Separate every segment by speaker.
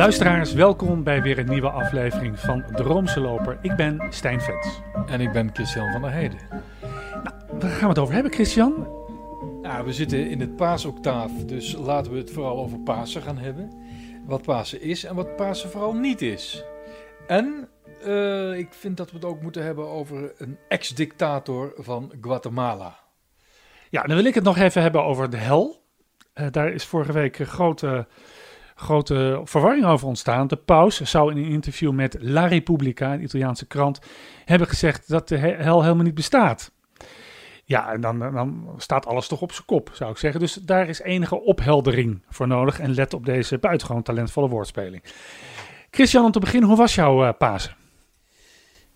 Speaker 1: Luisteraars, welkom bij weer een nieuwe aflevering van De Roomse Loper. Ik ben Stijn Vets.
Speaker 2: En ik ben Christian van der Heijden.
Speaker 1: Nou, waar gaan we het over hebben, Christian?
Speaker 2: Nou, we zitten in het paasoctaaf, dus laten we het vooral over Pasen gaan hebben. Wat Pasen is en wat Pasen vooral niet is. En uh, ik vind dat we het ook moeten hebben over een ex-dictator van Guatemala.
Speaker 1: Ja, dan wil ik het nog even hebben over de hel. Uh, daar is vorige week een grote grote verwarring over ontstaan. De paus zou in een interview met La Repubblica, een Italiaanse krant, hebben gezegd dat de hel helemaal niet bestaat. Ja, en dan, dan staat alles toch op zijn kop, zou ik zeggen. Dus daar is enige opheldering voor nodig. En let op deze buitengewoon talentvolle woordspeling. Christian, om te beginnen, hoe was jouw uh, Pasen?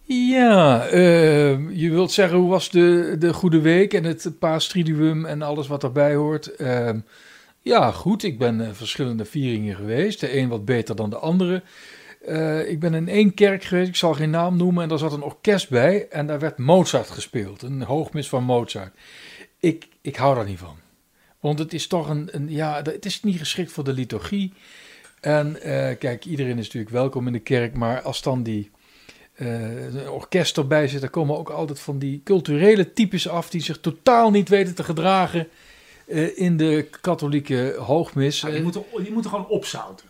Speaker 2: Ja, uh, je wilt zeggen, hoe was de, de Goede Week en het Paastriduum en alles wat erbij hoort? Uh, ja, goed. Ik ben uh, verschillende vieringen geweest. De een wat beter dan de andere. Uh, ik ben in één kerk geweest, ik zal geen naam noemen, en daar zat een orkest bij en daar werd Mozart gespeeld, een hoogmis van Mozart. Ik, ik hou daar niet van. Want het is toch een, een ja, het is niet geschikt voor de liturgie. En uh, kijk, iedereen is natuurlijk welkom in de kerk, maar als dan die uh, orkest erbij zit, dan komen ook altijd van die culturele types af die zich totaal niet weten te gedragen uh, in de katholieke hoogmis.
Speaker 1: die, moeten, die moeten gewoon opzouten.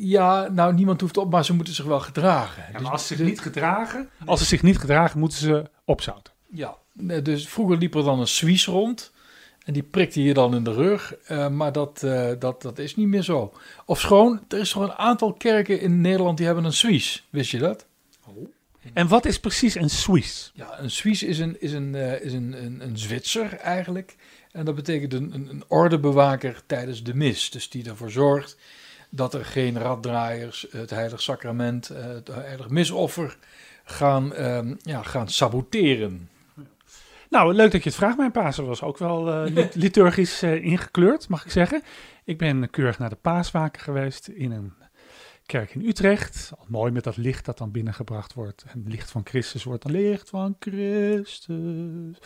Speaker 2: Ja, nou niemand hoeft op, maar ze moeten zich wel gedragen.
Speaker 1: Ja, maar dus als ze zich niet gedragen, als ze zich niet gedragen, moeten ze opzouten.
Speaker 2: Ja, dus vroeger liep er dan een Suisse rond. En die prikte je dan in de rug. Uh, maar dat, uh, dat, dat is niet meer zo. Of schoon, er is toch een aantal kerken in Nederland die hebben een Suisse. Wist je dat?
Speaker 1: Oh. En wat is precies een Suisse?
Speaker 2: Ja, een Suisse is een, is een, uh, is een, een, een Zwitser eigenlijk. En dat betekent een, een, een ordebewaker tijdens de mis. Dus die ervoor zorgt dat er geen raddraaiers het heilig sacrament, het heilig misoffer gaan, uh, ja, gaan saboteren.
Speaker 1: Nou, leuk dat je het vraagt. Mijn Pasen was ook wel uh, liturgisch uh, ingekleurd, mag ik zeggen. Ik ben keurig naar de paaswaken geweest in een kerk in Utrecht. Al mooi met dat licht dat dan binnengebracht wordt. En het licht van Christus wordt dan licht van Christus.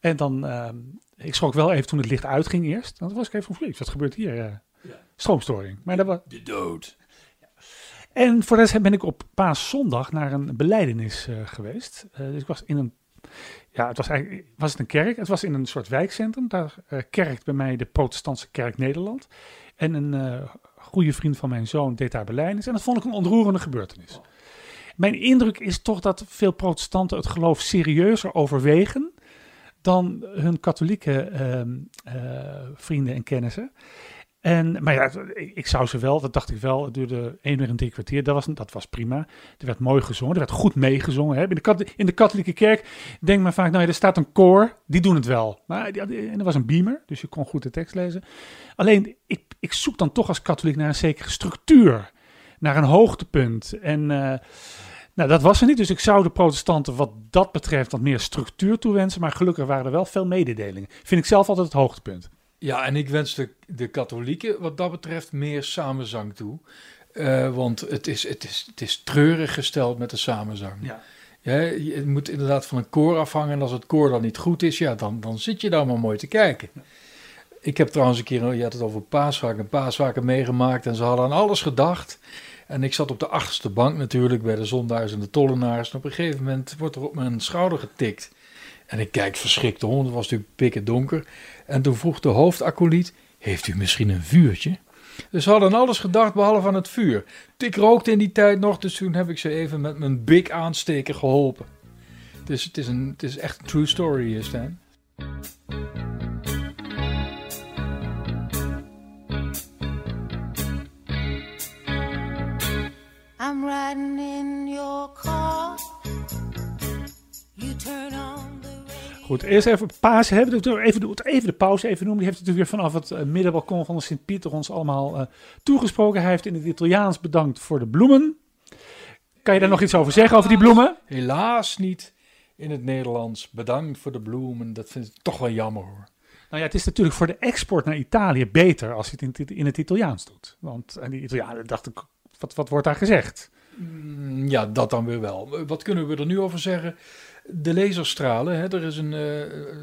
Speaker 1: En dan, uh, ik schrok wel even toen het licht uitging eerst. Dan was ik even van wat gebeurt hier? Uh, ja. Stroomstoring. Maar dat was...
Speaker 2: De dood.
Speaker 1: Ja. En voor de rest ben ik op paaszondag naar een beleidenis uh, geweest. dus ik was in een, ja, het was eigenlijk, was het een kerk? Het was in een soort wijkcentrum. Daar kerkt bij mij de protestantse kerk Nederland. En een goede vriend van mijn zoon deed daar beleidenis. En dat vond ik een ontroerende gebeurtenis. Oh. Mijn indruk is toch dat veel protestanten het geloof serieuzer overwegen dan hun katholieke uh, uh, vrienden en kennissen. En, maar ja, ik zou ze wel, dat dacht ik wel, het duurde één uur en drie kwartier, dat was, dat was prima. Er werd mooi gezongen, er werd goed meegezongen. Hè. In, de, in de katholieke kerk denkt men vaak, nou ja, er staat een koor, die doen het wel. Maar en er was een beamer, dus je kon goed de tekst lezen. Alleen, ik, ik zoek dan toch als katholiek naar een zekere structuur, naar een hoogtepunt. En... Uh, nou, dat was er niet. Dus ik zou de protestanten wat dat betreft wat meer structuur toewensen. Maar gelukkig waren er wel veel mededelingen. Vind ik zelf altijd het hoogtepunt.
Speaker 2: Ja, en ik wens de, de katholieken wat dat betreft meer samenzang toe. Uh, want het is, het, is, het is treurig gesteld met de samenzang. Ja. Ja, het moet inderdaad van een koor afhangen. En als het koor dan niet goed is, ja, dan, dan zit je daar maar mooi te kijken. Ik heb trouwens een keer, je had het over paasvakken, paasvakken meegemaakt. En ze hadden aan alles gedacht. En ik zat op de achterste bank natuurlijk bij de zondaars en de tollenaars. En op een gegeven moment wordt er op mijn schouder getikt. En ik kijk verschrikt om, het was natuurlijk pikken donker. En toen vroeg de hoofdacoliet, heeft u misschien een vuurtje? Dus ze hadden alles gedacht behalve aan het vuur. Ik rookte in die tijd nog, dus toen heb ik ze even met mijn big aansteker geholpen. Dus het is, een, het is echt een true story, Stan. I'm riding in your car.
Speaker 1: You turn on the Goed, eerst even paas hebben. Even, even de pauze even noemen. Die heeft natuurlijk weer vanaf het uh, middenbalkon van de Sint-Pieter ons allemaal uh, toegesproken. Hij heeft in het Italiaans bedankt voor de bloemen. Kan je daar nog iets over zeggen, over die bloemen?
Speaker 2: Helaas niet in het Nederlands. Bedankt voor de bloemen. Dat vind ik toch wel jammer hoor.
Speaker 1: Nou ja, het is natuurlijk voor de export naar Italië beter als je het in, in het Italiaans doet. Want en die Italianen dachten, wat, wat wordt daar gezegd?
Speaker 2: Mm, ja, dat dan weer wel. Wat kunnen we er nu over zeggen? De laserstralen, hè, er is een, uh,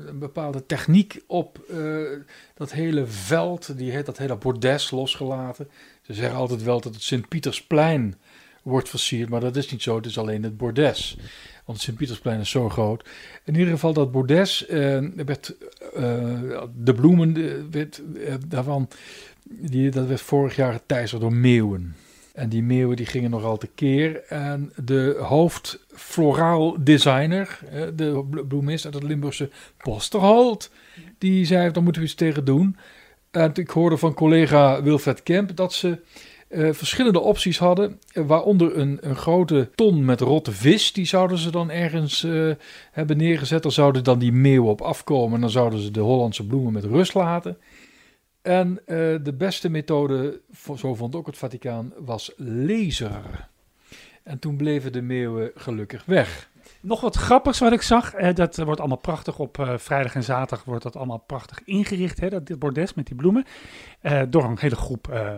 Speaker 2: een bepaalde techniek op uh, dat hele veld, die dat hele bordes losgelaten. Ze zeggen altijd wel dat het Sint-Pietersplein wordt versierd, maar dat is niet zo, het is alleen het bordes. Want Sint-Pietersplein is zo groot. In ieder geval dat bordes, uh, werd, de bloemen werd, daarvan, die, dat werd vorig jaar geteisterd door meeuwen. En die meeuwen die gingen nogal tekeer. En de hoofdfloraal designer, de bloemist uit het Limburgse Posterholt, die zei, daar moeten we iets tegen doen. En ik hoorde van collega Wilfred Kemp dat ze uh, verschillende opties hadden. waaronder een, grote ton met rotte vis. Die zouden ze dan ergens hebben neergezet. Daar zouden dan die meeuwen op afkomen. En dan zouden ze de Hollandse bloemen met rust laten. En uh, de beste methode, zo vond ook het Vaticaan, was laser. En toen bleven de meeuwen gelukkig weg.
Speaker 1: Nog wat grappigs wat ik zag. Eh, dat wordt allemaal prachtig op uh, vrijdag en zaterdag wordt dat allemaal prachtig ingericht. Hè, dat dit bordes met die bloemen. Uh, door een hele groep uh,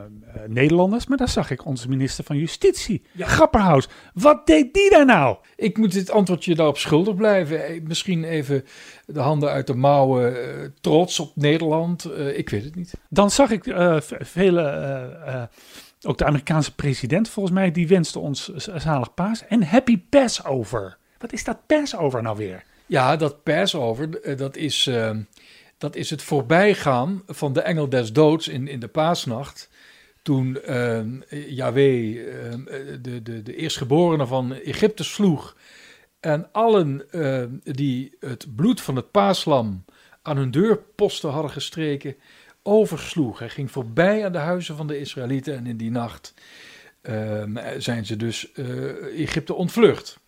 Speaker 1: Nederlanders. Maar daar zag ik onze minister van Justitie, ja. Grapperhaus. Wat deed die daar nou?
Speaker 2: Ik moet dit antwoordje daarop schuldig blijven. Misschien even de handen uit de mouwen. trots op Nederland. ik weet het niet.
Speaker 1: Dan zag ik vele ook de Amerikaanse president volgens mij, die wenste ons zalig paas en happy Passover. Wat is dat Passover nou weer?
Speaker 2: Ja, dat Passover, eh, dat is, uh, dat is het voorbijgaan van de engel des doods in, in de paasnacht. Toen uh, Yahweh uh, de, de, de eerstgeborene van Egypte sloeg. En allen die het bloed van het paaslam aan hun deurposten hadden gestreken, oversloeg. Hij ging voorbij aan de huizen van de Israëlieten en in die nacht zijn ze dus Egypte ontvlucht.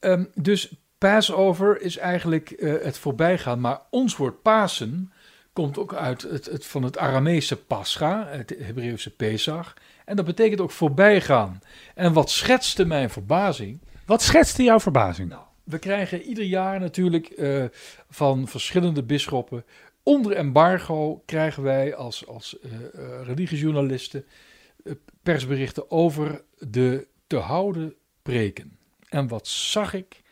Speaker 2: Um, dus Passover is eigenlijk uh, het voorbijgaan, maar ons woord Pasen komt ook uit het, het, van het Arameese Pascha, het Hebreeuwse Pesach. En dat betekent ook voorbijgaan. En wat schetste mijn verbazing?
Speaker 1: Wat schetste jouw verbazing?
Speaker 2: Nou, we krijgen ieder jaar natuurlijk uh, van verschillende bisschoppen. Onder embargo krijgen wij als, als uh, religiejournalisten persberichten over de te houden preken. En wat zag ik?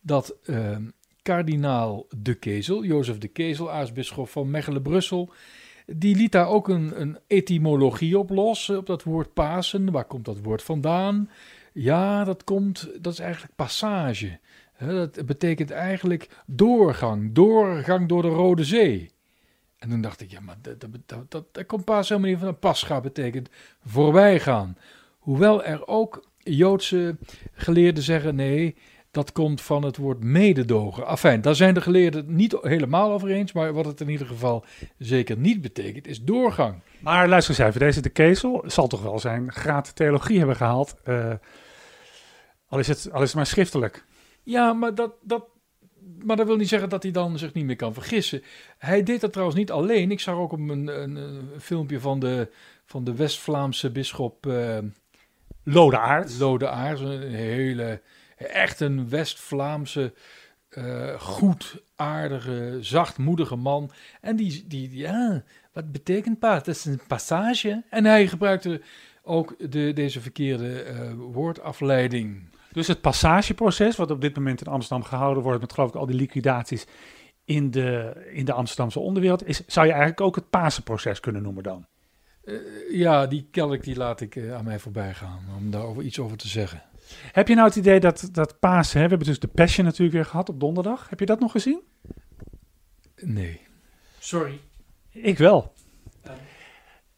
Speaker 2: Dat uh, kardinaal de Kezel, Jozef de Kezel, aartsbisschop van Mechelen-Brussel, die liet daar ook een, een etymologie op los, op dat woord Pasen. Waar komt dat woord vandaan? Ja, dat komt, dat is eigenlijk passage. Dat betekent eigenlijk doorgang, doorgang door de Rode Zee. En toen dacht ik, ja, maar dat, dat, dat, dat komt pas helemaal niet van. Pascha betekent voorbijgaan. Hoewel er ook Joodse geleerden zeggen nee, dat komt van het woord mededogen. Afijn, daar zijn de geleerden niet helemaal over eens, maar wat het in ieder geval zeker niet betekent, is doorgang.
Speaker 1: Maar luister eens even, deze de Kezel zal toch wel zijn graad theologie hebben gehaald, uh, al, is het, al is het maar schriftelijk.
Speaker 2: Ja, maar dat, dat, maar dat wil niet zeggen dat hij dan zich niet meer kan vergissen. Hij deed dat trouwens niet alleen. Ik zag ook op een, een, een filmpje van de, van de West-Vlaamse bisschop... Uh,
Speaker 1: Lode Aard.
Speaker 2: Lode een hele, echt een West-Vlaamse, uh, goedaardige, zachtmoedige man. En die, die, ja, wat betekent paard? Dat is een passage. En hij gebruikte ook de, deze verkeerde uh, woordafleiding.
Speaker 1: Dus het passageproces, wat op dit moment in Amsterdam gehouden wordt, met geloof ik al die liquidaties in de, in de Amsterdamse onderwereld, is, zou je eigenlijk ook het Pasenproces kunnen noemen dan?
Speaker 2: Uh, ja, die kelk die laat ik uh, aan mij voorbij gaan, om daar iets over te zeggen.
Speaker 1: Heb je nou het idee dat, dat Pasen, hè, we hebben dus de Passion natuurlijk weer gehad op donderdag. Heb je dat nog gezien?
Speaker 2: Nee. Sorry.
Speaker 1: Ik wel.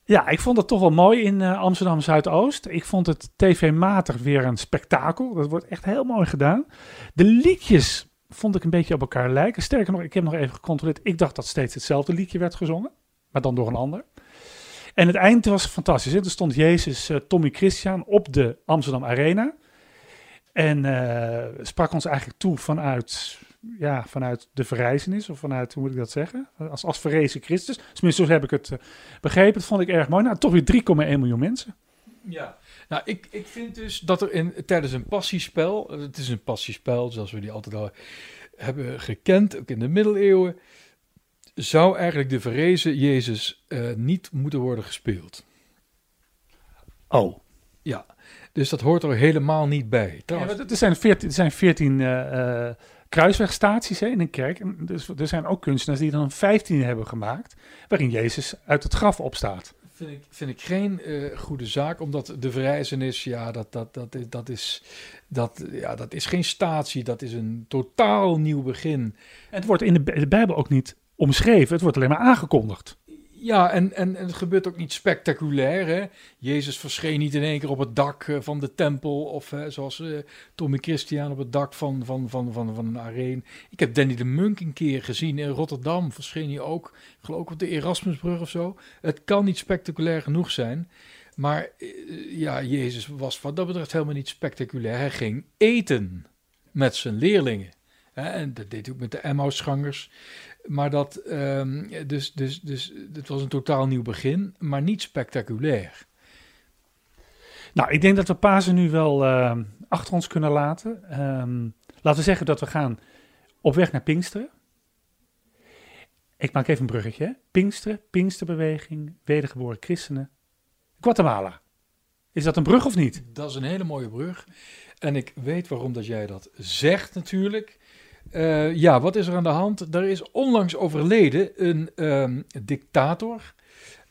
Speaker 1: Ja, ik vond het toch wel mooi in uh, Amsterdam Zuidoost. Ik vond het tv-matig weer een spektakel. Dat wordt echt heel mooi gedaan. De liedjes vond ik een beetje op elkaar lijken. Sterker nog, ik heb nog even gecontroleerd. Ik dacht dat steeds hetzelfde liedje werd gezongen, maar dan door een ander. En het eind was fantastisch. Hè? Er stond Jezus, uh, Tommy Christian op de Amsterdam Arena. En uh, sprak ons eigenlijk toe vanuit, ja, vanuit de verrijzenis, of vanuit, hoe moet ik dat zeggen? Als, als verrezen Christus. Tenminste, zo heb ik het uh, begrepen. Dat vond ik erg mooi. Nou, toch weer 3,1 miljoen mensen.
Speaker 2: Ja, nou, ik, ik vind dus dat er in, tijdens een passiespel, het is een passiespel zoals we die altijd al hebben gekend, ook in de middeleeuwen, zou eigenlijk de verrezen Jezus uh, niet moeten worden gespeeld.
Speaker 1: Oh.
Speaker 2: Ja, Dus dat hoort er helemaal niet bij.
Speaker 1: Ja, er zijn veertien, er zijn veertien uh, kruiswegstaties hè, in een kerk. En dus er zijn ook kunstenaars die er dan 15 hebben gemaakt, waarin Jezus uit het graf opstaat.
Speaker 2: Vind ik, vind ik geen uh, goede zaak, omdat de verrijzenis, ja, dat, dat, dat, dat, is, dat, ja, dat is geen statie, dat is een totaal nieuw begin. En
Speaker 1: het wordt in de, de Bijbel ook niet omschreven, het wordt alleen maar aangekondigd.
Speaker 2: Ja, en, en, en, het gebeurt ook niet spectaculair. Hè? Jezus verscheen niet in één keer op het dak eh, van de tempel. Of uh, zoals uh, Tommy Christian op het dak van, van, van, van, van een arena. Ik heb Danny de Munk een keer gezien in Rotterdam. Verscheen hij ook, geloof ik, op de Erasmusbrug of zo. Het kan niet spectaculair genoeg zijn. Maar ja, Jezus was wat dat betreft helemaal niet spectaculair. Hij ging eten met zijn leerlingen. En dat deed hij ook met de Emmausgangers. Maar dat, um, dus, dus, dus het was een totaal nieuw begin, maar niet spectaculair.
Speaker 1: Nou, ik denk dat we Pasen nu wel uh, achter ons kunnen laten. Um, laten we zeggen dat we gaan op weg naar Pinksteren. Ik maak even een bruggetje. Pinksteren, Pinksterbeweging, wedergeboren christenen. Guatemala. Is dat een brug of niet?
Speaker 2: Dat is een hele mooie brug. En ik weet waarom dat jij dat zegt natuurlijk. Uh, ja, wat is er aan de hand? Er is onlangs overleden een um, dictator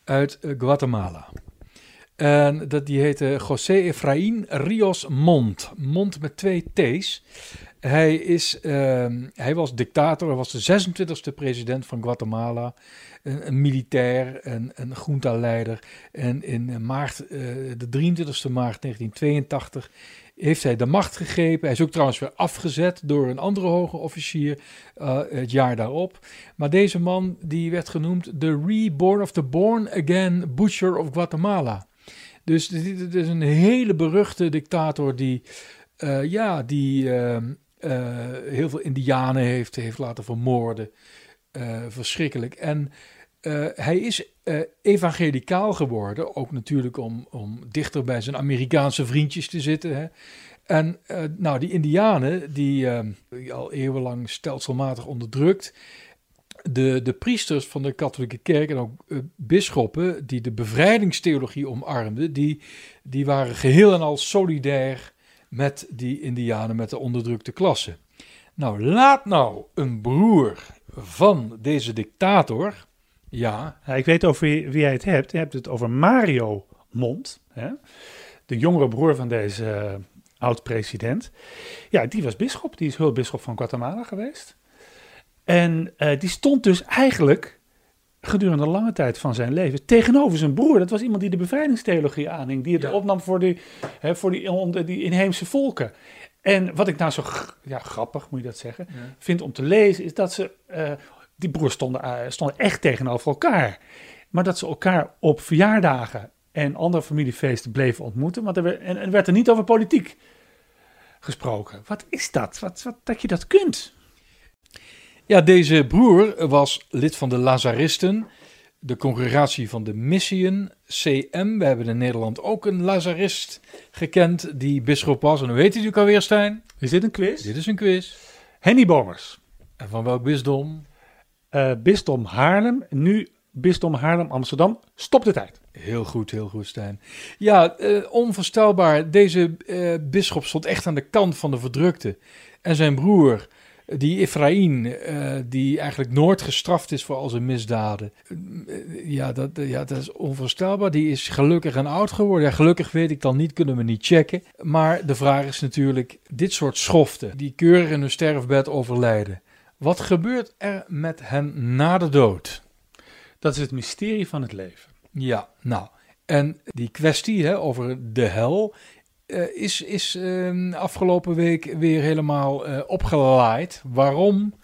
Speaker 2: uit uh, Guatemala. En dat, die heette José Efraín Rios Mont. Mont met twee T's. Hij, is, uh, hij was dictator, hij was de 26e president van Guatemala. Een, militair, een, een junta-leider. En in maart, uh, de 23e maart 1982 heeft hij de macht gegrepen. Hij is ook trouwens weer afgezet door een andere hoge officier uh, het jaar daarop. Maar deze man die werd genoemd de Reborn of the Born Again Butcher of Guatemala. Dus dit is een hele beruchte dictator die, uh, ja, die uh, heel veel indianen heeft, heeft laten vermoorden. verschrikkelijk. En hij is evangelicaal geworden, ook natuurlijk om, om dichter bij zijn Amerikaanse vriendjes te zitten. Hè. En nou, die indianen, die al eeuwenlang stelselmatig onderdrukt, de, de priesters van de katholieke kerk en ook uh, bisschoppen die de bevrijdingstheologie omarmden, die, die waren geheel en al solidair met die indianen, met de onderdrukte klasse. Nou, laat nou een broer van deze dictator, ja...
Speaker 1: ik weet over wie, wie jij het hebt. Je hebt het over Mario Mont, hè? de jongere broer van deze uh, oud-president. Ja, die was bisschop, die is hulpbisschop van Guatemala geweest. En uh, die stond dus eigenlijk gedurende een lange tijd van zijn leven tegenover zijn broer. Dat was iemand die de bevrijdingstheologie aanhing, die het ja. opnam voor, die, hè, voor die, die inheemse volken. En wat ik nou zo ja, grappig, moet je dat zeggen, ja. vind om te lezen, is dat ze, uh, die broers stonden, uh, stonden echt tegenover elkaar. Maar dat ze elkaar op verjaardagen en andere familiefeesten bleven ontmoeten. Want er werd, en, en werd er niet over politiek gesproken. Wat is dat? Wat, wat, dat je dat kunt?
Speaker 2: Ja, deze broer was lid van de Lazaristen, de congregatie van de Missiën, CM. We hebben in Nederland ook een Lazarist gekend die bisschop was. En hoe weet u natuurlijk alweer, Stijn?
Speaker 1: Is dit een quiz?
Speaker 2: Dit is een quiz.
Speaker 1: Henny Bomers.
Speaker 2: En van welk bisdom?
Speaker 1: Uh, Haarlem. Nu bisdom Haarlem-Amsterdam. Stop de tijd.
Speaker 2: Heel goed, heel goed, Stijn. Ja, uh, onvoorstelbaar. Deze uh, bisschop stond echt aan de kant van de verdrukte. En zijn broer die Efraïn, die eigenlijk nooit gestraft is voor al zijn misdaden. Ja, dat, ja, dat is onvoorstelbaar. Die is gelukkig en oud geworden. Ja, gelukkig weet ik dan niet, kunnen we niet checken. Maar de vraag is natuurlijk, dit soort schoften, die keurig in hun sterfbed overlijden. Wat gebeurt er met hen na de dood?
Speaker 1: Dat is het mysterie van het leven.
Speaker 2: Ja, nou, en die kwestie hè, over de hel uh, is, is uh, afgelopen week weer helemaal uh, opgelaaid. Waarom?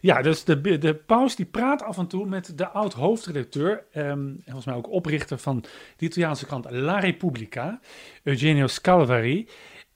Speaker 1: Ja, dus de, de paus die praat af en toe met de oud-hoofdredacteur, um, en volgens mij ook oprichter van de Italiaanse krant La Repubblica, Eugenio Scalvari.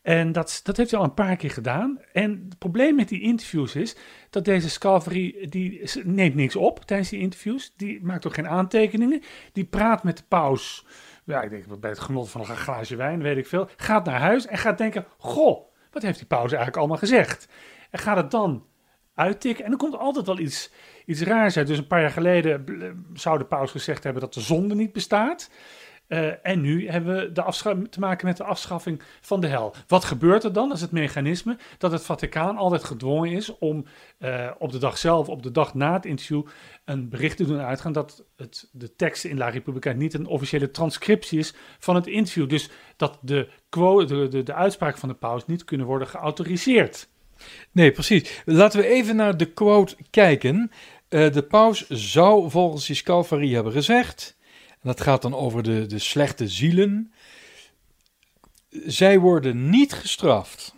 Speaker 1: En dat, dat heeft hij al een paar keer gedaan. En het probleem met die interviews is dat deze Scalvari, die neemt niks op tijdens die interviews. Die maakt ook geen aantekeningen. Die praat met de paus ja, ik denk bij het genot van een glaasje wijn, weet ik veel, gaat naar huis en gaat denken: Goh, wat heeft die pauze eigenlijk allemaal gezegd? En gaat het dan uittikken. En er komt altijd wel iets, iets raars uit. Dus een paar jaar geleden zou de paus gezegd hebben dat de zonde niet bestaat. Uh, en nu hebben we de te maken met de afschaffing van de hel. Wat gebeurt er dan? Is het mechanisme dat het Vaticaan altijd gedwongen is om uh, op de dag zelf, op de dag na het interview, een bericht te doen uitgaan dat het, de tekst in La Repubblica niet een officiële transcriptie is van het interview. Dus dat de, quote, de, de, de uitspraken van de paus niet kunnen worden geautoriseerd.
Speaker 2: Nee, precies. Laten we even naar de quote kijken. Uh, de paus zou volgens die Scalfari hebben gezegd, dat gaat dan over de, de slechte zielen, zij worden niet gestraft.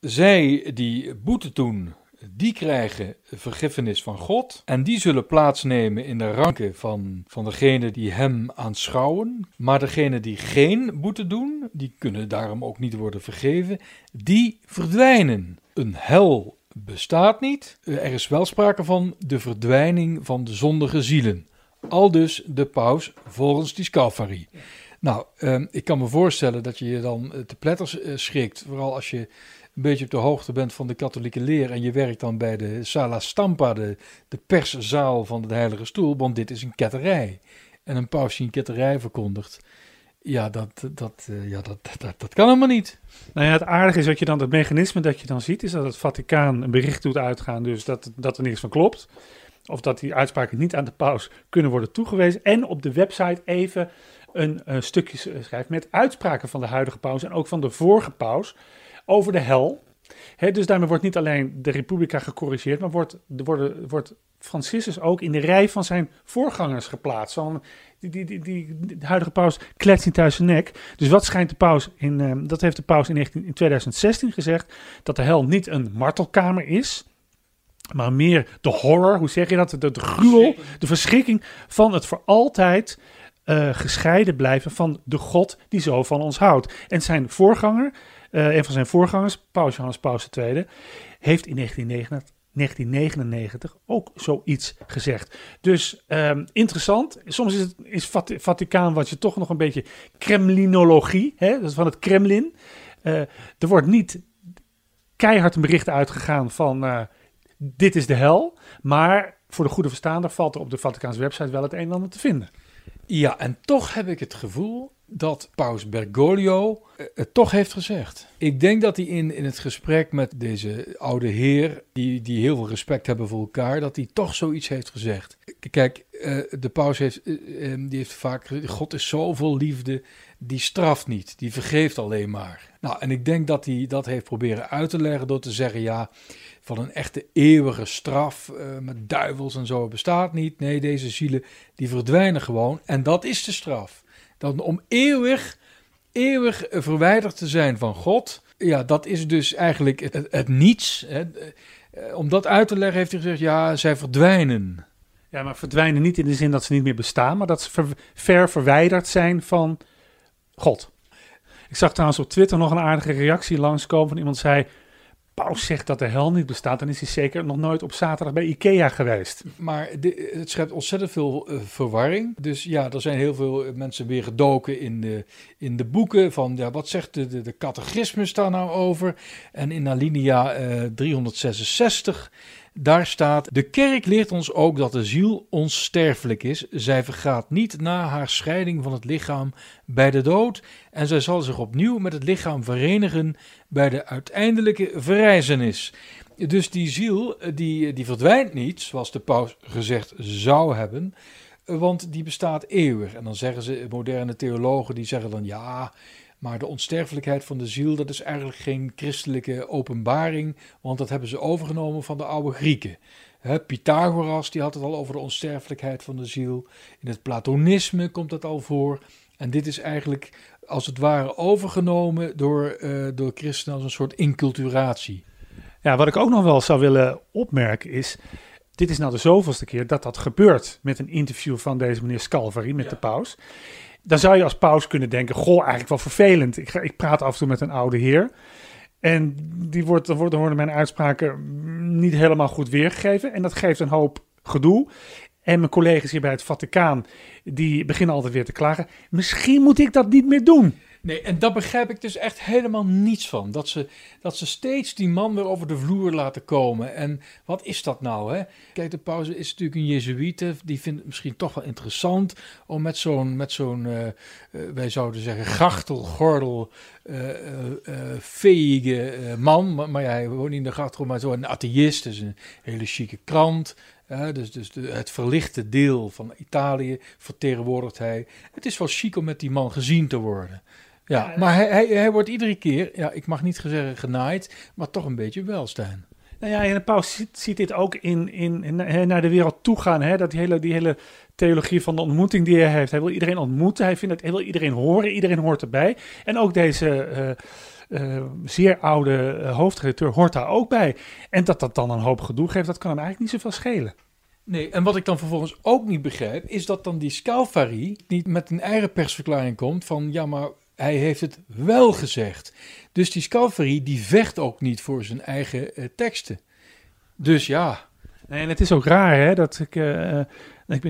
Speaker 2: Zij die boete doen, die krijgen vergiffenis van God. En die zullen plaatsnemen in de ranken van, van degene die hem aanschouwen. Maar degene die geen boete doen, die kunnen daarom ook niet worden vergeven, die verdwijnen. Een hel bestaat niet. Er is wel sprake van de verdwijning van de zondige zielen. Al dus de paus volgens die Scalfari. Nou, ehm, ik kan me voorstellen dat je je dan te pletters uh, schrikt. Vooral als je een beetje op de hoogte bent van de katholieke leer en je werkt dan bij de Sala Stampa, de, de perszaal van de Heilige Stoel, want dit is een ketterij. En een paus die een ketterij verkondigt, ja, dat, dat, uh, ja dat, dat, dat kan helemaal niet.
Speaker 1: Nou ja, het aardige is dat je dan, het mechanisme dat je dan ziet, is dat het Vaticaan een bericht doet uitgaan, dus dat, dat er niks van klopt. Of dat die uitspraken niet aan de paus kunnen worden toegewezen. En op de website even een, een stukje schrijft met uitspraken van de huidige paus en ook van de vorige paus over de hel. dus daarmee wordt niet alleen de Republica gecorrigeerd, maar wordt, wordt, wordt Franciscus ook in de rij van zijn voorgangers geplaatst. Van, die, die, die, de huidige paus kletst niet thuis zijn nek. Dus wat schijnt de paus in, uh, dat heeft de paus in, 19, in 2016 gezegd, dat de hel niet een martelkamer is, maar meer de horror, hoe zeg je dat, de, de gruwel, de verschrikking van het voor altijd uh, gescheiden blijven van de God die zo van ons houdt. En zijn voorganger, uh, een van zijn voorgangers, Paus Johannes Paus II, heeft in 1999, 1999 ook zoiets gezegd. Dus um, interessant. Soms is het is Vaticaan wat je toch nog een beetje Kremlinologie, hè, dat is van het Kremlin. Uh, er wordt niet keihard een bericht uitgegaan van dit is de hel, maar voor de goede verstaander valt er op de Vaticaanse website wel het een en ander te vinden.
Speaker 2: Ja, en toch heb ik het gevoel dat Paus Bergoglio eh, het toch heeft gezegd. Ik denk dat hij in, in het gesprek met deze oude heer, die, die heel veel respect hebben voor elkaar, dat hij toch zoiets heeft gezegd. Kijk, uh, de paus heeft, uh, die heeft vaak, God is zo vol liefde, die straft niet, die vergeeft alleen maar. Nou, en ik denk dat hij dat heeft proberen uit te leggen door te zeggen, ja, van een echte eeuwige straf uh, met duivels en zo bestaat niet. Nee, deze zielen die verdwijnen gewoon en dat is de straf. Dan om eeuwig, eeuwig verwijderd te zijn van God, ja, dat is dus eigenlijk het, het niets. Hè. Eh, om dat uit te leggen heeft hij gezegd, ja, zij verdwijnen.
Speaker 1: Ja, maar verdwijnen niet in de zin dat ze niet meer bestaan, maar dat ze ver verwijderd zijn van God. Ik zag trouwens op Twitter nog een aardige reactie langskomen van iemand zei... Paus zegt dat de hel niet bestaat, dan is hij zeker nog nooit op zaterdag bij Ikea geweest.
Speaker 2: Maar het schept ontzettend veel uh, verwarring. Dus ja, er zijn heel veel mensen weer gedoken in de, in de boeken van ja, wat zegt de, de, de catechismus daar nou over? En in alinea uh, 366 daar staat: De kerk leert ons ook dat de ziel onsterfelijk is. Zij vergaat niet na haar scheiding van het lichaam bij de dood. En zij zal zich opnieuw met het lichaam verenigen bij de uiteindelijke verrijzenis. Dus die ziel, die, die verdwijnt niet, zoals de paus gezegd zou hebben, want die bestaat eeuwig. En dan zeggen ze, moderne theologen, die zeggen dan ja. Maar de onsterfelijkheid van de ziel, dat is eigenlijk geen christelijke openbaring, want dat hebben ze overgenomen van de oude Grieken. Pythagoras die had het al over de onsterfelijkheid van de ziel. In het Platonisme komt dat al voor. En dit is eigenlijk als het ware overgenomen door, uh, door christenen als een soort inculturatie.
Speaker 1: Ja, wat ik ook nog wel zou willen opmerken is. Dit is nou de zoveelste keer dat dat gebeurt met een interview van deze meneer Scalvari met de paus dan zou je als paus kunnen denken: Goh, eigenlijk wel vervelend. Ik, ga, ik praat af en toe met een oude heer. En die wordt, dan worden mijn uitspraken niet helemaal goed weergegeven. En dat geeft een hoop gedoe. En mijn collega's hier bij het Vaticaan, die beginnen altijd weer te klagen. Misschien moet ik dat niet meer doen.
Speaker 2: Nee, en daar begrijp ik dus echt helemaal niets van. Dat ze, dat ze steeds die man weer over de vloer laten komen. En wat is dat nou? Hè? Kijk, de pauze is natuurlijk een jezuïte. Die vindt het misschien toch wel interessant om met zo'n, met zo'n uh, wij zouden zeggen, grachtelgordel, uh, uh, man. Maar, maar ja, hij woont niet in de grachtel, maar zo'n atheïst. Dus een hele chique krant dus dus de, het verlichte deel van Italië vertegenwoordigt hij. Het is wel chic om met die man gezien te worden. Ja, maar hij, hij, hij, wordt iedere keer, ja, ik mag niet zeggen genaaid, maar toch een beetje welstijn.
Speaker 1: Nou ja, en de paus ziet, dit ook in, in, in, naar de wereld toe gaan. Hè? Dat die hele, die hele theologie van de ontmoeting die hij heeft. Hij wil iedereen ontmoeten, hij, vindt dat, hij wil iedereen horen, iedereen hoort erbij. En ook deze... Uh, uh, zeer oude uh, hoofdredacteur hoort daar ook bij. En dat dat dan een hoop gedoe geeft, dat kan hem eigenlijk niet zoveel schelen.
Speaker 2: Nee, en wat ik dan vervolgens ook niet begrijp, is dat dan die Scalfari niet met een eigen persverklaring komt van ja, maar hij heeft het wel gezegd. Dus die Scalfari die vecht ook niet voor zijn eigen uh, teksten. Dus ja.
Speaker 1: Nee, en het is ook raar hè, dat ik,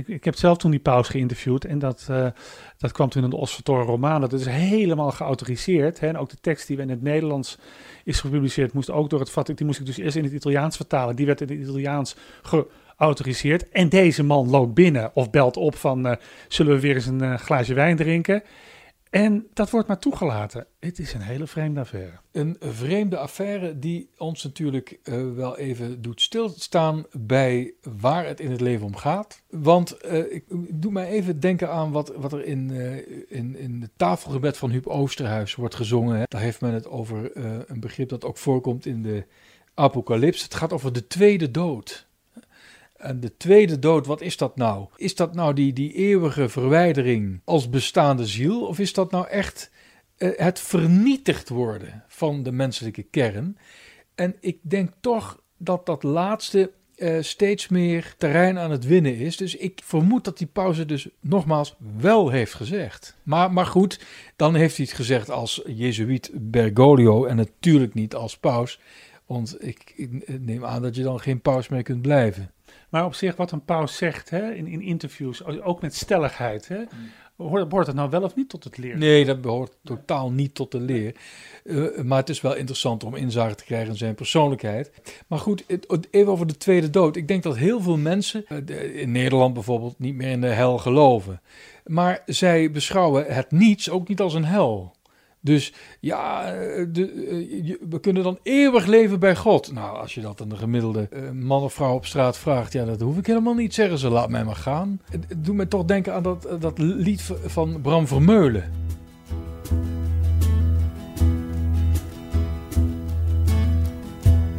Speaker 1: ik, heb zelf toen die paus geïnterviewd en dat, uh, dat kwam toen in de Osservatore Romano. Dat is helemaal geautoriseerd. Hè? En ook de tekst die in het Nederlands is gepubliceerd, moest ook door het Vaticaan. Die moest ik dus eerst in het Italiaans vertalen. Die werd in het Italiaans geautoriseerd. En deze man loopt binnen of belt op van, uh, zullen we weer eens een uh, glaasje wijn drinken? En dat wordt maar toegelaten. Het is een hele vreemde affaire.
Speaker 2: Een vreemde affaire die ons natuurlijk uh, wel even doet stilstaan bij waar het in het leven om gaat. Want uh, ik doe mij even denken aan wat, wat er in, uh, in, in het tafelgebed van Huub Oosterhuis wordt gezongen. Daar heeft men het over een begrip dat ook voorkomt in de Apocalyps. Het gaat over de tweede dood. En de tweede dood, wat is dat nou? Is dat nou die, die eeuwige verwijdering als bestaande ziel? Of is dat nou echt uh, het vernietigd worden van de menselijke kern? En ik denk toch dat dat laatste uh, steeds meer terrein aan het winnen is. Dus ik vermoed dat die pauze dus nogmaals wel heeft gezegd. Maar, maar goed, dan heeft hij het gezegd als Jezuïet Bergoglio en natuurlijk niet als paus. Want ik, ik neem aan dat je dan geen paus meer kunt blijven.
Speaker 1: Maar op zich, wat een paus zegt hè, in, in interviews, ook met stelligheid, hè, hoort, hoort dat nou wel of niet tot het leer?
Speaker 2: Nee, dat behoort totaal niet tot de leer. Uh, maar het is wel interessant om inzage te krijgen in zijn persoonlijkheid. Maar goed, even over de tweede dood. Ik denk dat heel veel mensen, uh, in Nederland bijvoorbeeld, niet meer in de hel geloven. Maar zij beschouwen het niets ook niet als een hel. Dus ja, eh, de, eh, we kunnen dan eeuwig leven bij God. Nou, als je dat aan de gemiddelde uh, man of vrouw op straat vraagt, ja, dat hoef ik helemaal niet. Zeggen ze, laat mij maar gaan. Het doet me toch denken aan dat, dat lied van Bram Vermeulen.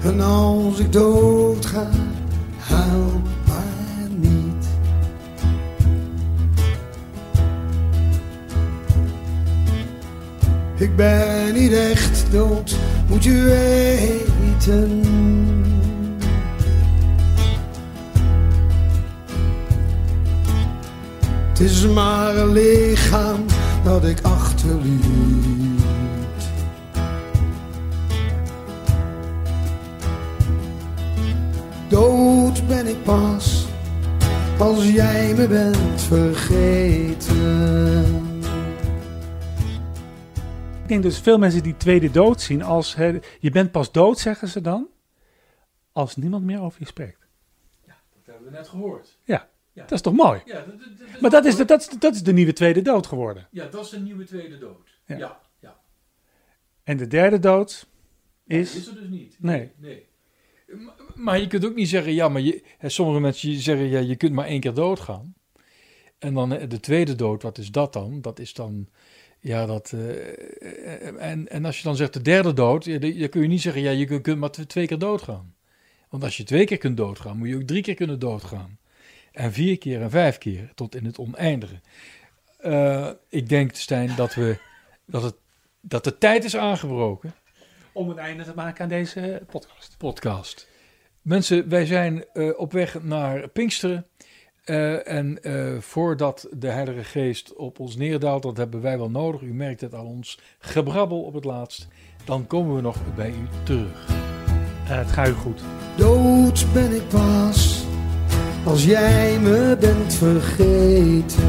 Speaker 3: En als ik dood ga, huil Ik ben niet echt dood, moet je weten. Het is maar een lichaam dat ik achterliet. Dood ben ik pas als jij me bent vergeten.
Speaker 1: Ik denk dus veel mensen die tweede dood zien als, je bent pas dood, zeggen ze dan, als niemand meer over je spreekt.
Speaker 2: Ja, dat hebben we net gehoord.
Speaker 1: Ja, ja. dat is toch mooi? Ja, dat, dat, maar dat is, de, dat, is, dat is de nieuwe tweede dood geworden.
Speaker 2: Ja, dat is de nieuwe tweede dood. Ja. ja, ja.
Speaker 1: En de derde dood is...
Speaker 2: is er dus niet.
Speaker 1: Nee.
Speaker 2: nee. Maar je kunt ook niet zeggen, ja, maar je, sommige mensen zeggen, ja, je kunt maar één keer doodgaan. En dan de tweede dood, wat is dat dan? Dat is dan ja, dat. Uh, en, en als je dan zegt de derde dood, dan kun je niet zeggen, ja, je kunt, maar twee keer doodgaan. Want als je twee keer kunt doodgaan, moet je ook drie keer kunnen doodgaan. En vier keer en vijf keer, tot in het oneindige. Uh, ik denk, Stijn, dat, we, dat, het, dat de tijd is aangebroken.
Speaker 1: Om een einde te maken aan deze podcast.
Speaker 2: Podcast. Mensen, wij zijn uh, op weg naar Pinksteren. Uh, en uh, voordat de Heilige Geest op ons neerdaalt, dat hebben wij wel nodig. U merkt het aan ons gebrabbel op het laatst. Dan komen we nog bij u terug.
Speaker 1: Uh, het gaat u goed.
Speaker 3: Dood ben ik pas als jij me bent vergeten.